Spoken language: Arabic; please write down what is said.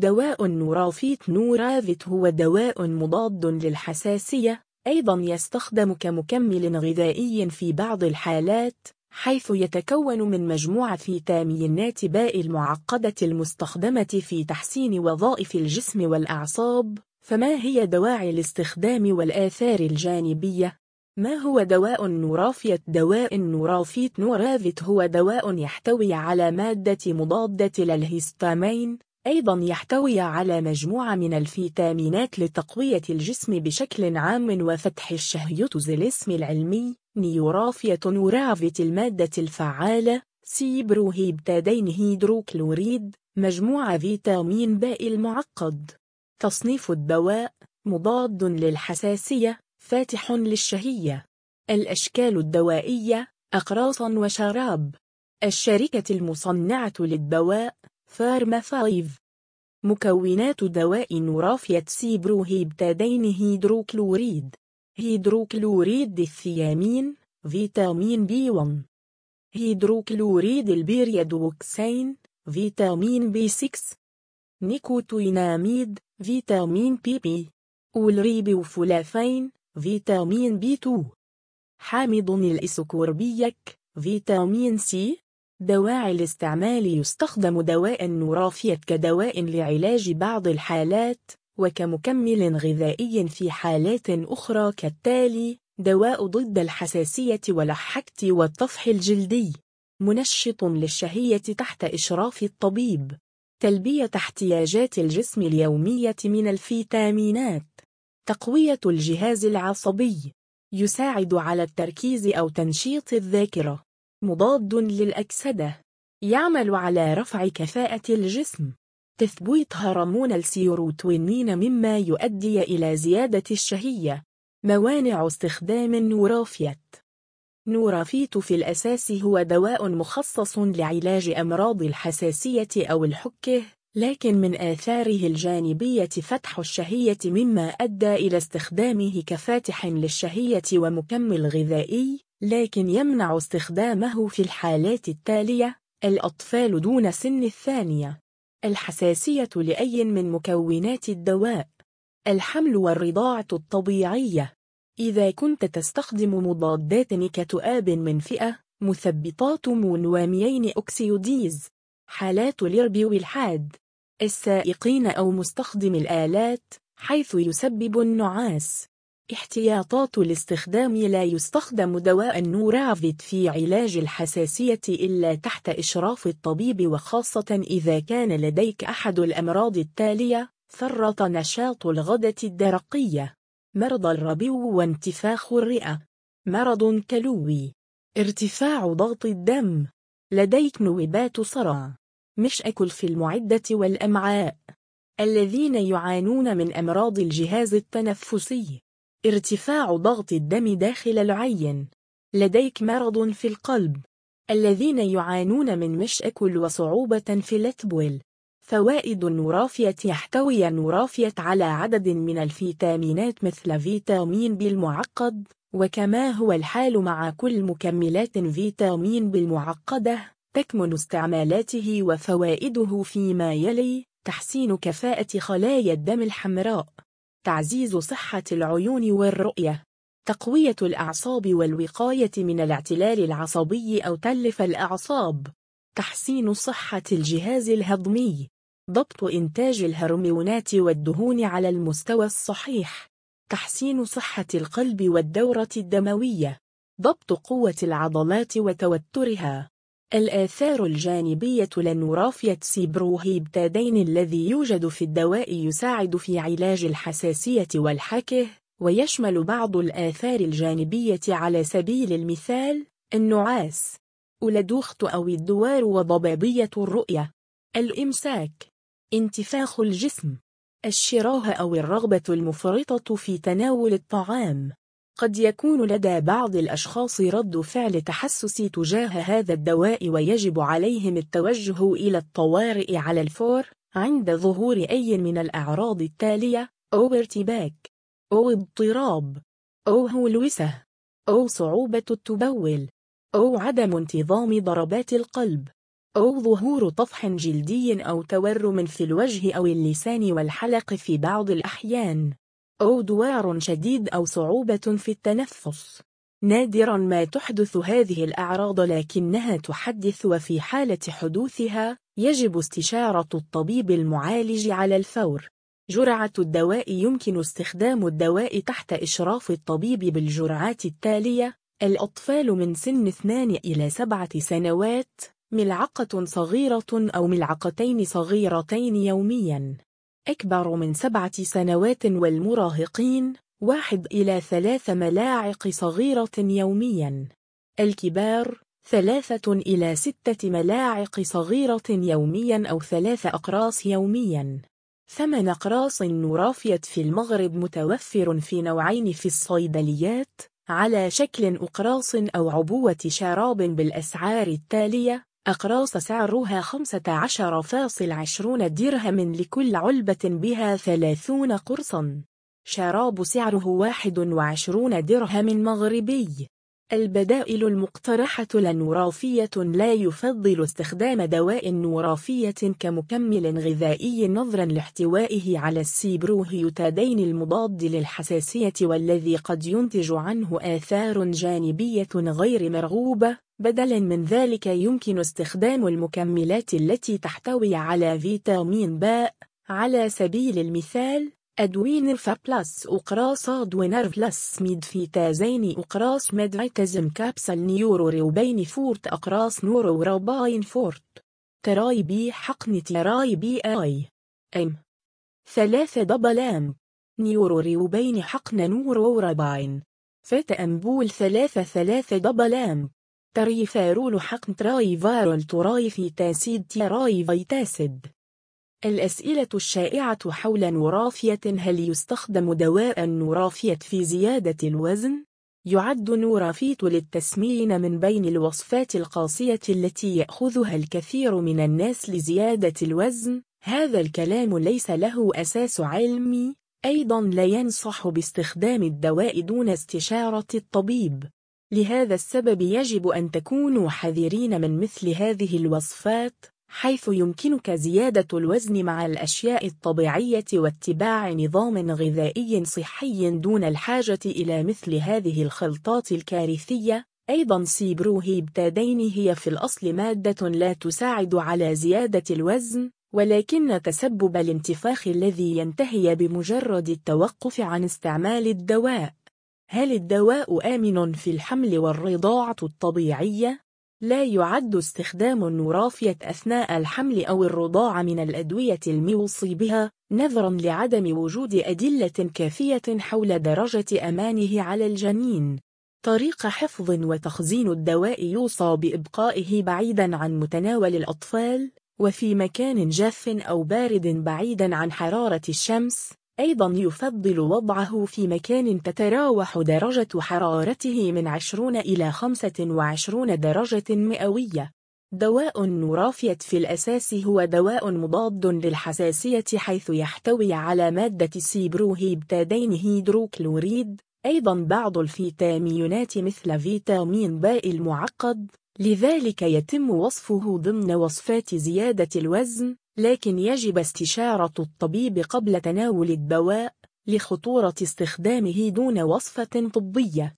دواء نورافيت نورافيت هو دواء مضاد للحساسية أيضا يستخدم كمكمل غذائي في بعض الحالات حيث يتكون من مجموعة فيتامينات باء المعقدة المستخدمة في تحسين وظائف الجسم والأعصاب فما هي دواعي الاستخدام والآثار الجانبية؟ ما هو دواء النورافيت؟ دواء النورافيت نورافيت هو دواء يحتوي على مادة مضادة للهستامين أيضا يحتوي على مجموعة من الفيتامينات لتقوية الجسم بشكل عام وفتح الشهيوتز الاسم العلمي نيورافية نورافيت المادة الفعالة سيبروهيبتادين هيدروكلوريد مجموعة فيتامين باء المعقد. تصنيف الدواء مضاد للحساسية فاتح للشهية. الأشكال الدوائية أقراص وشراب. الشركة المصنعة للدواء فارما 5 مكونات دواء نورافية سيبروهيبتادين هيدروكلوريد. هيدروكلوريد الثيامين فيتامين بي 1 هيدروكلوريد البيريدوكسين فيتامين بي 6 نيكوتيناميد فيتامين بي بي. والريبوفلافين فيتامين بي 2 حامض الإسكوربيك فيتامين سي. دواعي الاستعمال يستخدم دواء نورافيت كدواء لعلاج بعض الحالات وكمكمل غذائي في حالات أخرى كالتالي دواء ضد الحساسية والحكة والطفح الجلدي. منشط للشهية تحت إشراف الطبيب. تلبية احتياجات الجسم اليومية من الفيتامينات. تقوية الجهاز العصبي. يساعد على التركيز أو تنشيط الذاكرة. مضاد للأكسدة. يعمل على رفع كفاءة الجسم. تثبيت هرمون السيروتونين مما يؤدي إلى زيادة الشهية. موانع استخدام النورافيت. نورافيت في الأساس هو دواء مخصص لعلاج أمراض الحساسية أو الحكة لكن من آثاره الجانبية فتح الشهية مما أدى إلى استخدامه كفاتح للشهية ومكمل غذائي. لكن يمنع استخدامه في الحالات التالية الأطفال دون سن الثانية. الحساسية لأي من مكونات الدواء. الحمل والرضاعة الطبيعية. إذا كنت تستخدم مضادات كتؤاب من فئة مثبطات مونواميين أكسيوديز. حالات الإرب والحاد. السائقين أو مستخدم الآلات حيث يسبب النعاس. احتياطات الاستخدام لا يستخدم دواء النورافيت في علاج الحساسية إلا تحت إشراف الطبيب وخاصة إذا كان لديك أحد الأمراض التالية فرط نشاط الغدة الدرقية. مرض الربو وانتفاخ الرئة. مرض كلوي. ارتفاع ضغط الدم. لديك نوبات صرع. مشأكل في المعدة والأمعاء. الذين يعانون من أمراض الجهاز التنفسي. ارتفاع ضغط الدم داخل العين. لديك مرض في القلب. الذين يعانون من مشأكل وصعوبة في الأتبول. فوائد النورافية. يحتوي النورافية على عدد من الفيتامينات مثل فيتامين بي المعقد وكما هو الحال مع كل مكملات فيتامين بي المعقدة تكمن استعمالاته وفوائده فيما يلي تحسين كفاءة خلايا الدم الحمراء. تعزيز صحة العيون والرؤية. تقوية الأعصاب والوقاية من الاعتلال العصبي أو تلف الأعصاب. تحسين صحة الجهاز الهضمي. ضبط إنتاج الهرمونات والدهون على المستوى الصحيح. تحسين صحة القلب والدورة الدموية. ضبط قوة العضلات وتوترها. الآثار الجانبية للنورافية سيبروهيبتادين الذي يوجد في الدواء يساعد في علاج الحساسية والحكه ويشمل بعض الآثار الجانبية على سبيل المثال النعاس أولدوخت أو الدوار وضبابية الرؤية الإمساك انتفاخ الجسم الشراهة أو الرغبة المفرطة في تناول الطعام. قد يكون لدى بعض الأشخاص رد فعل تحسسي تجاه هذا الدواء ويجب عليهم التوجه إلى الطوارئ على الفور عند ظهور أي من الأعراض التالية أو ارتباك أو اضطراب أو هلوسة أو صعوبة التبول أو عدم انتظام ضربات القلب أو ظهور طفح جلدي أو تورم في الوجه أو اللسان والحلق في بعض الأحيان. أو دوار شديد أو صعوبة في التنفس. نادرا ما تحدث هذه الأعراض لكنها تحدث وفي حالة حدوثها يجب استشارة الطبيب المعالج على الفور. جرعة الدواء يمكن استخدام الدواء تحت إشراف الطبيب بالجرعات التالية. الأطفال من سن 2 إلى 7 سنوات ملعقة صغيرة أو ملعقتين صغيرتين يومياً. أكبر من سبعة سنوات والمراهقين واحد إلى ثلاث ملاعق صغيرة يومياً. الكبار ثلاثة إلى ستة ملاعق صغيرة يومياً أو ثلاث أقراص يومياً. ثمن أقراص نورافيت في المغرب متوفر في نوعين في الصيدليات على شكل أقراص أو عبوة شراب بالأسعار التالية أقراص سعرها 15.20 درهم لكل علبة بها 30 قرصا. شراب سعره 21 درهم مغربي. البدائل المقترحة لنورافية لا يفضل استخدام دواء نورافية كمكمل غذائي نظرا لاحتوائه على السيبروهيوتادين المضاد للحساسية والذي قد ينتج عنه آثار جانبية غير مرغوبة. بدلا من ذلك يمكن استخدام المكملات التي تحتوي على فيتامين باء على سبيل المثال أدوين بلس أقراص أدوينر بلس ميدفيتازين أقراص ميدفيتازم كابسل نيورو روبين فورت أقراص نورو روباين فورت. تراي بي حقن تراي بي آي. أم. ثلاثة دبلام نيورو روبين حقن نورو رباين أمبول ثلاثة ثلاثة دبلام تريفارول حقن تراي فارول تراي في تاسيد تراي فيتاسد الأسئلة الشائعة حول نورافية هل يستخدم دواء النورافية في زيادة الوزن؟ يعد نورافيت للتسمين من بين الوصفات القاسية التي يأخذها الكثير من الناس لزيادة الوزن. هذا الكلام ليس له أساس علمي. أيضا لا ينصح باستخدام الدواء دون استشارة الطبيب. لهذا السبب يجب أن تكونوا حذرين من مثل هذه الوصفات حيث يمكنك زيادة الوزن مع الأشياء الطبيعية واتباع نظام غذائي صحي دون الحاجة إلى مثل هذه الخلطات الكارثية. أيضا سيبروهيبتادين هي في الأصل مادة لا تساعد على زيادة الوزن ولكن تسبب الانتفاخ الذي ينتهي بمجرد التوقف عن استعمال الدواء. هل الدواء آمن في الحمل والرضاعة الطبيعية؟ لا يعد استخدام النورافية أثناء الحمل أو الرضاعة من الأدوية الموصي بها نظرا لعدم وجود أدلة كافية حول درجة أمانه على الجنين طريق حفظ وتخزين الدواء يوصى بإبقائه بعيدا عن متناول الأطفال وفي مكان جاف أو بارد بعيدا عن حرارة الشمس أيضا يفضل وضعه في مكان تتراوح درجة حرارته من 20 إلى 25 درجة مئوية. دواء النورافيت في الأساس هو دواء مضاد للحساسية حيث يحتوي على مادة سيبروهيبتادين هيدروكلوريد. أيضا بعض الفيتامينات مثل فيتامين باء المعقد. لذلك يتم وصفه ضمن وصفات زيادة الوزن. لكن يجب استشارة الطبيب قبل تناول الدواء لخطورة استخدامه دون وصفة طبية.